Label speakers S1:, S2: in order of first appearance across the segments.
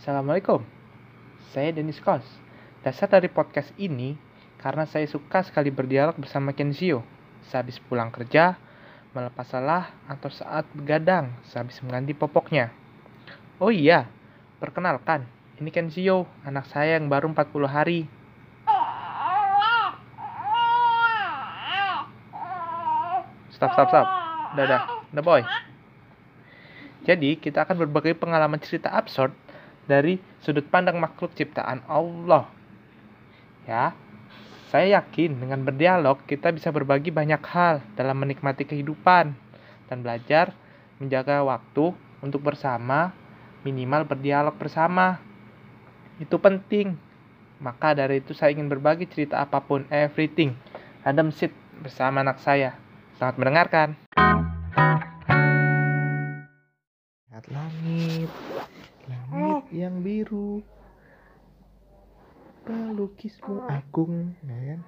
S1: Assalamualaikum. Saya Denis Kos. Dasar dari podcast ini karena saya suka sekali berdialog bersama Kenzio. Sehabis pulang kerja, melepas lelah, atau saat begadang, sehabis mengganti popoknya. Oh iya, perkenalkan, ini Kenzio, anak saya yang baru 40 hari. Stop, stop, stop. Udah. Udah, boy. Jadi, kita akan berbagi pengalaman cerita absurd dari sudut pandang makhluk ciptaan Allah. Ya, saya yakin dengan berdialog kita bisa berbagi banyak hal dalam menikmati kehidupan dan belajar menjaga waktu untuk bersama, minimal berdialog bersama. Itu penting. Maka dari itu saya ingin berbagi cerita apa pun, everything, random shit bersama anak saya. Selamat mendengarkan. Langit yang biru, pelukismu agung, ya kan?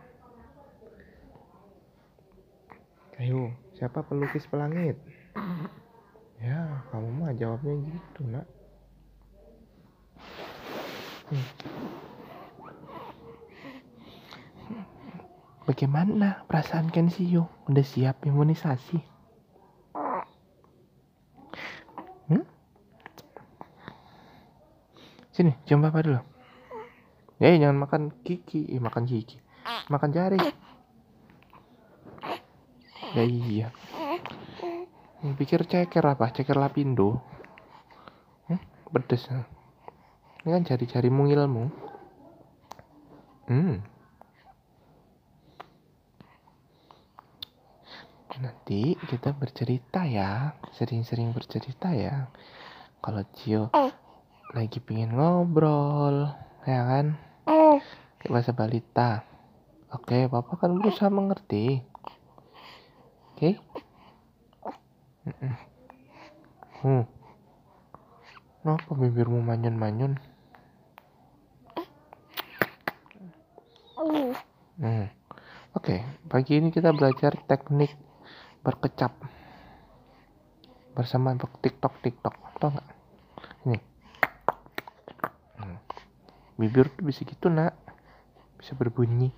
S1: Ayo, siapa pelukis pelangit? Ya, kamu mah jawabnya gitu, nak. Hmm. Bagaimana perasaan Kensio? Udah siap imunisasi? Hmm? Sini, cium papa dulu. Eh, jangan makan kiki, eh, makan kiki. Makan jari. Ya iya. Pikir ceker apa? Ceker lapindo. Hmm? Pedes. Ini kan jari-jari mungilmu. Hmm. Nanti kita bercerita ya, sering-sering bercerita ya. Kalau Cio lagi pengen ngobrol, ya kan? Kayak bahasa balita. Oke, Papa kan berusaha mengerti. Oke? Hmm. Kenapa bibirmu manyun-manyun? Hmm. Oke, pagi ini kita belajar teknik berkecap bersama TikTok TikTok, tau nggak? Ini. Hmm. Bibir tuh bisa gitu nak, bisa berbunyi.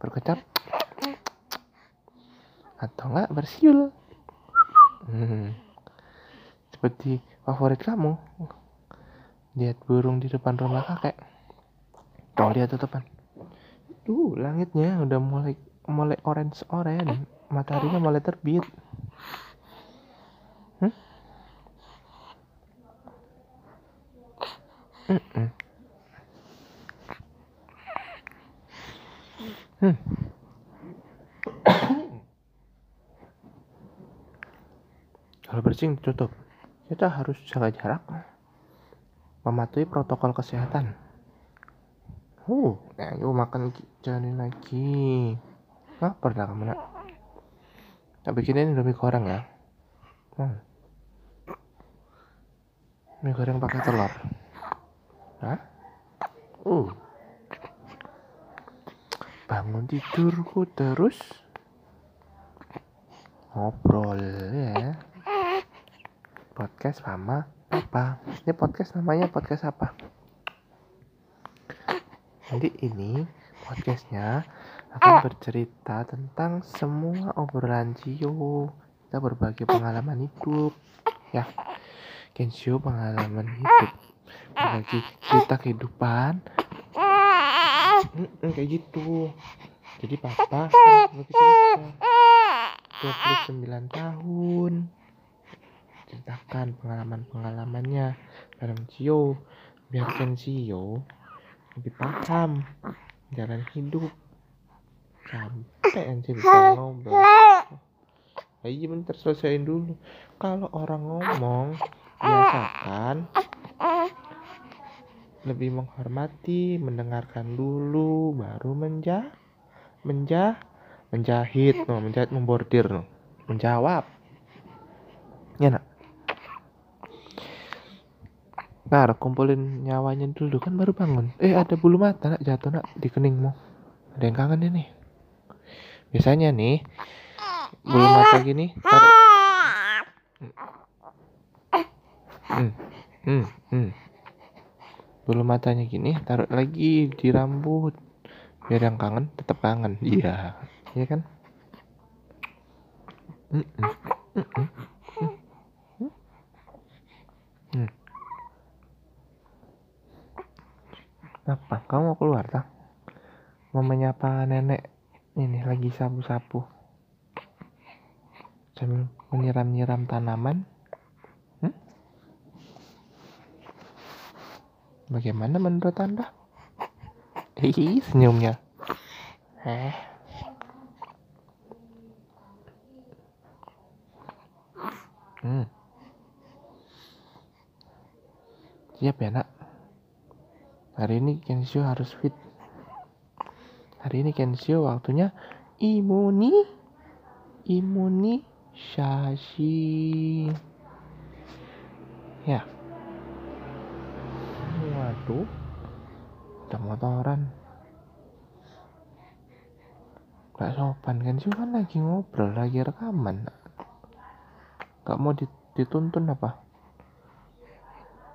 S1: Berkecap atau enggak bersiul. Hmm. Seperti favorit kamu. Lihat burung di depan rumah kakek. Tuh lihat tuh depan. Tuh langitnya udah mulai mulai orange orange. Mataharinya mulai terbit. Kalau bersin tutup. Kita harus jaga jarak. Mematuhi protokol kesehatan. Uh, nah, yuk makan. Jalanin lagi. Nah, pernah kamu nak? Tak bikinin indomie goreng ya. Hmm. Mie goreng pakai telur. Hah? Uh. Bangun tidurku terus ngobrol ya. Podcast sama apa? Ini podcast namanya podcast apa? Jadi ini podcastnya akan bercerita tentang semua obrolan Cio. Kita berbagi pengalaman hidup, ya. Kensio pengalaman hidup, berbagi cerita kehidupan. Mm-mm, kayak gitu. Jadi papa kan? lukis kita 29 tahun. Ceritakan pengalaman-pengalamannya. Dalam Cio. Biar Kensio lebih paham jalan hidup. Sampai nanti bisa ngobrol ayo bentar selesaiin dulu. Kalau orang ngomong biasakan lebih menghormati mendengarkan dulu baru menja menja menjahit no menjahit membordir no menjawab ya nak Ntar kumpulin nyawanya dulu kan baru bangun. Eh ada bulu mata nak jatuh nak di keningmu. Ada yang kangen nih. Biasanya nih bulu mata gini taruh. hmm, hmm, hmm. Bulu matanya gini taruh lagi di rambut. Biar yang kangen tetap kangen. Iya. Iya kan. Hmm. apa? Kamu mau keluar tak? Mau menyapa nenek ini lagi sapu-sapu. Sambil menyiram-nyiram tanaman bagaimana menurut anda? Hihi, senyumnya. Eh. Hmm. siap ya nak? Hari ini Kensio harus fit. Hari ini Kensio waktunya imuni. Imunisasi ya waduh udah motoran. Gak sopan kan sih kan lagi ngobrol lagi rekaman. Gak mau dituntun apa?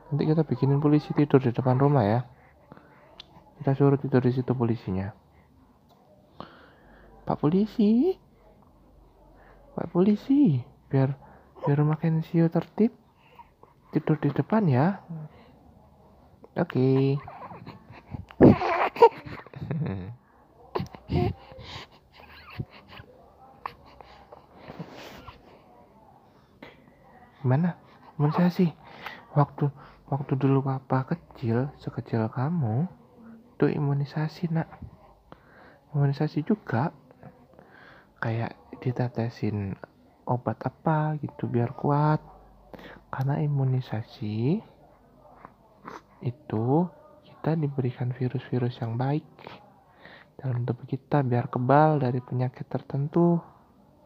S1: Nanti kita bikinin polisi tidur di depan rumah ya. Kita suruh tidur di situ polisinya. Pak polisi, Pak polisi, biar biar makin siu tertib, tidur di depan ya. Oke. Okay. Gimana? sih Waktu waktu dulu papa kecil, sekecil kamu, itu imunisasi nak imunisasi juga kayak ditetesin obat apa gitu biar kuat karena imunisasi itu kita diberikan virus-virus yang baik dalam tubuh kita biar kebal dari penyakit tertentu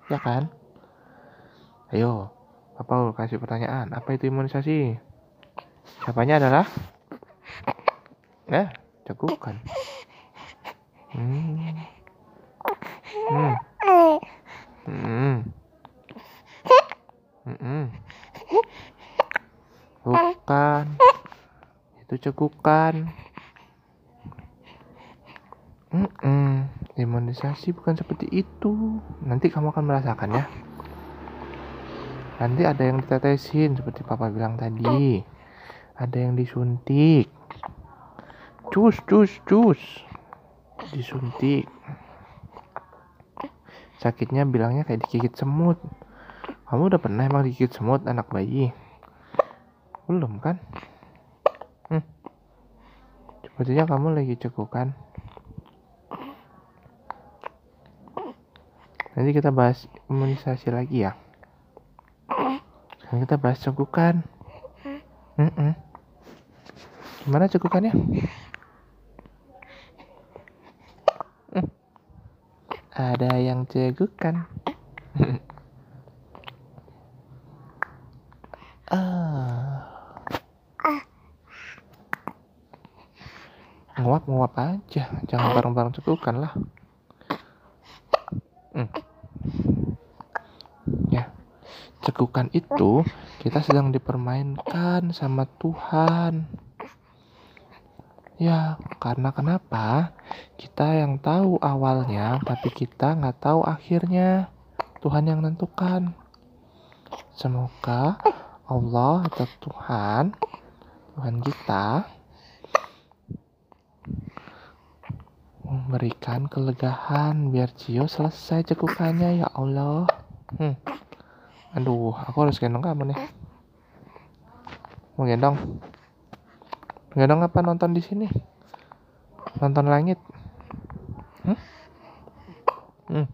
S1: ya kan ayo apa kasih pertanyaan apa itu imunisasi siapanya adalah eh Jagokan. Hmm. Hmm. Hmm. Hmm. Bukan. Itu cegukan. Hmm. -mm. Imunisasi bukan seperti itu. Nanti kamu akan merasakan ya. Nanti ada yang ditetesin seperti papa bilang tadi. Ada yang disuntik cus cus cus disuntik sakitnya bilangnya kayak digigit semut kamu udah pernah emang digigit semut anak bayi belum kan. Sepertinya kamu lagi cekukan nanti kita bahas imunisasi lagi ya sekarang kita bahas cekukan mm -mm. gimana cekukannya ada yang cegukan. ah. Nguap-nguap aja, jangan bareng-bareng cegukan lah. Hmm. Ya, cegukan itu kita sedang dipermainkan sama Tuhan. Ya, karena kenapa? Kita yang tahu awalnya, tapi kita nggak tahu akhirnya. Tuhan yang menentukan. Semoga Allah atau Tuhan, Tuhan kita, memberikan kelegahan biar Cio selesai cekukannya ya Allah. Hmm. Aduh, aku harus gendong kamu nih. Mau gendong? Nggak dong apa nonton di sini? Nonton langit? Hmm? Hmm.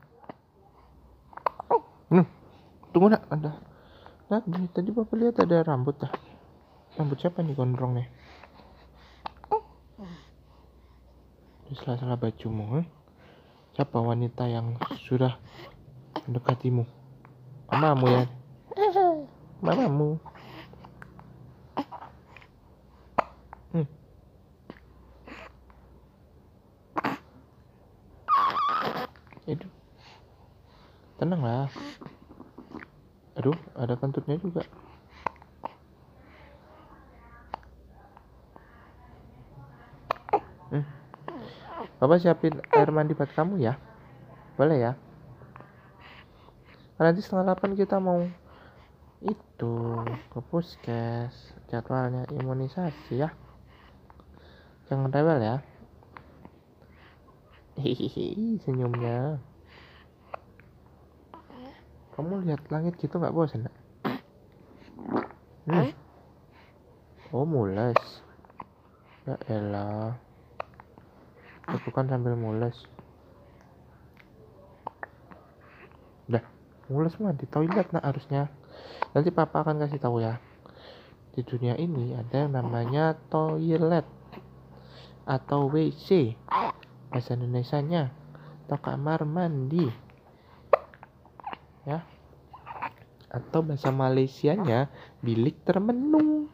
S1: Hmm. Tunggu nak, ada. Nah, tadi bapak lihat ada rambut dah. Rambut siapa nih gondrong nih? di sela-sela bajumu eh? siapa wanita yang sudah mendekatimu mamamu ya mamamu hmm. itu tenanglah aduh ada kentutnya juga hmm. Bapak siapin air mandi buat kamu ya. Boleh ya? Nanti setengah delapan kita mau itu ke puskes jadwalnya imunisasi ya. Jangan rewel ya. Hihihi, senyumnya. Kamu lihat langit gitu nggak bosan? Hmm. Oh, mules. Ya elah. Lakukan sambil mules. Udah, mules mah di toilet nak harusnya. Nanti papa akan kasih tahu ya. Di dunia ini ada yang namanya toilet atau WC bahasa Indonesia-nya atau kamar mandi ya atau bahasa Malaysianya bilik termenung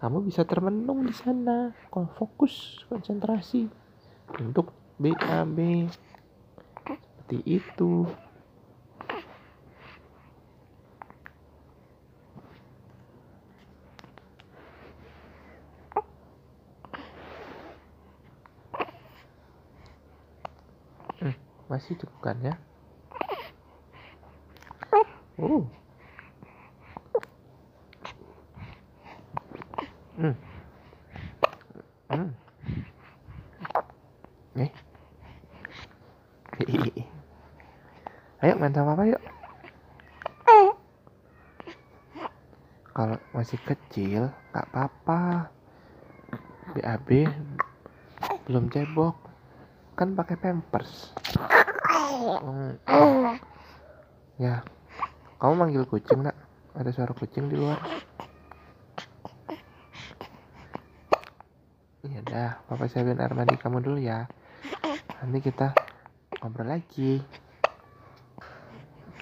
S1: kamu bisa termenung di sana fokus konsentrasi untuk BAB seperti itu. Hmm, masih cukup kan ya? Oh Eh. Ayo main sama papa yuk. Kalau masih kecil, nggak apa-apa. BAB belum cebok, kan pakai pampers. Hmm. Ya, kamu manggil kucing nak? Ada suara kucing di luar. Ya udah, papa siapin air mandi kamu dulu ya. Nanti kita ngobrol lagi.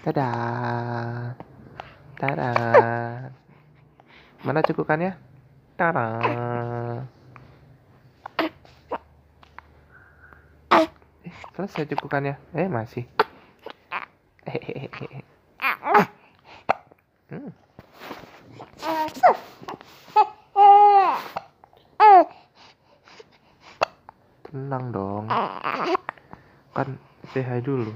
S1: Dadah. Dadah. Mana cukukannya? Tada. Eh, selesai cukukannya. Eh, masih. Hehehe. Hmm. Kan say hi dulu.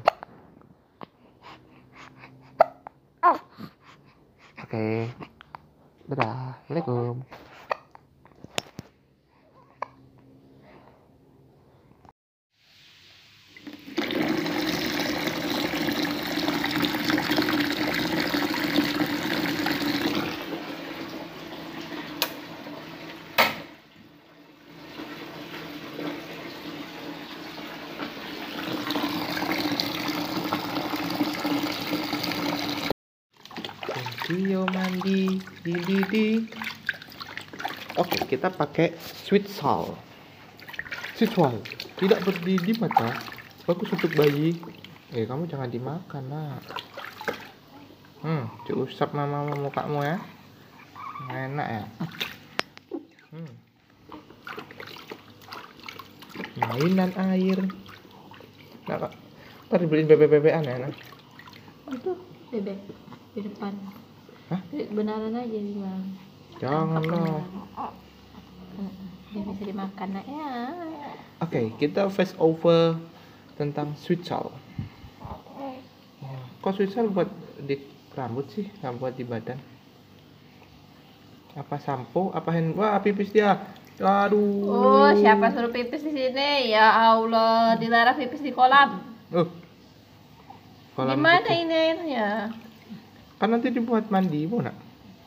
S1: Oke. Dadah. Assalamualaikum. Video mandi di di di. Oke, kita pakai sweet salt. Sweet salt tidak berdiri di mata. Bagus untuk bayi. Eh, kamu jangan dimakan, nak. Hmm, diusap mama mukamu ya. Enak ya. Hmm. Mainan air. Nah, Kak. Ntar dibeliin bebek-bebekan ya, nak.
S2: itu bebek di depan
S1: Hah?
S2: Bebek benaran aja bilang
S1: Jangan lah.
S2: dia bisa dimakan nak ya
S1: Oke, kita face over tentang salt. Kok salt buat di rambut sih, nggak buat di badan? Apa sampo? Apa hand? Wah, pipis dia. Aduh.
S2: oh siapa suruh pipis di sini ya Allah dilarang pipis di kolam
S1: Uh. Kolam
S2: gimana ini airnya
S1: Kan nanti dibuat mandi, bu nak.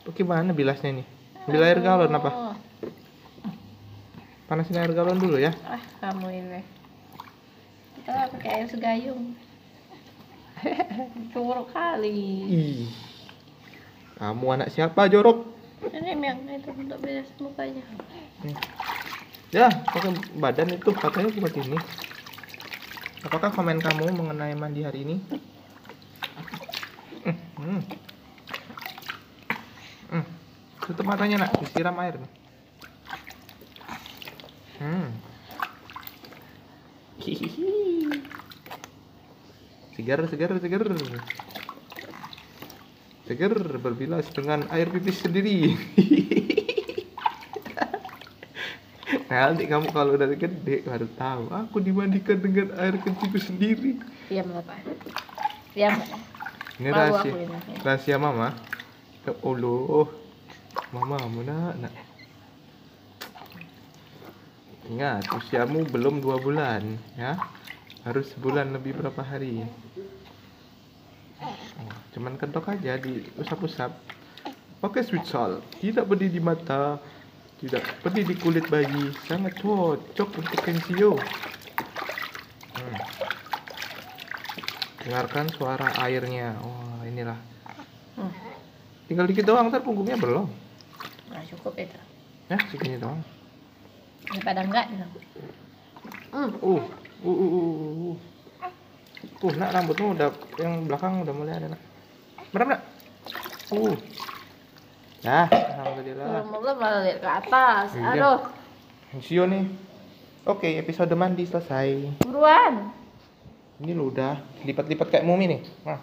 S1: Bagaimana bilasnya ini? Ambil air galon apa?
S2: Oh,
S1: Panasin air galon dulu ya.
S2: ah kamu ini kita pakai air segayung curug kali
S1: Ih. Kamu anak siapa, Jorok?
S2: ini yang itu untuk beres mukanya
S1: Ya, pakai badan itu katanya buat ini. Apakah komen kamu mengenai mandi hari ini? Hmm. Hmm. Hmm. Tutup matanya nak, disiram air. Hmm. Hihihi. Segar, segar, segar. Segar berbilas dengan air pipis sendiri. Nanti kamu kalau udah gede baru tahu. Aku dimandikan dengan air kencingku sendiri.
S2: Pak. Diam. Pak.
S1: Ini rahasia, rahasia mama. Ya Allah, mama nak, nak. Ingat, usiamu belum dua bulan, ya. Harus sebulan lebih berapa hari. Oh, cuman kentok aja di usap-usap. Pakai sweet salt, tidak pedih di mata, tidak pedih di kulit bayi, sangat cocok untuk kensio. Hmm. Dengarkan suara airnya. Wah, inilah.
S2: Hmm.
S1: Tinggal dikit doang, ntar punggungnya belum.
S2: Nah, cukup itu.
S1: Ya, segini doang.
S2: Daripada enggak gitu. Hmm.
S1: Uh, uh, uh, uh, uh, uh. Uh, nak rambutmu udah yang belakang udah mulai ada nak. Merem nak. Uh. Nah, alhamdulillah.
S2: Belum malah lihat ke atas.
S1: Iya.
S2: Aduh,
S1: Sio nih. Oke, episode mandi selesai.
S2: buruan.
S1: Ini lu udah lipat-lipat kayak mumi nih. Nah,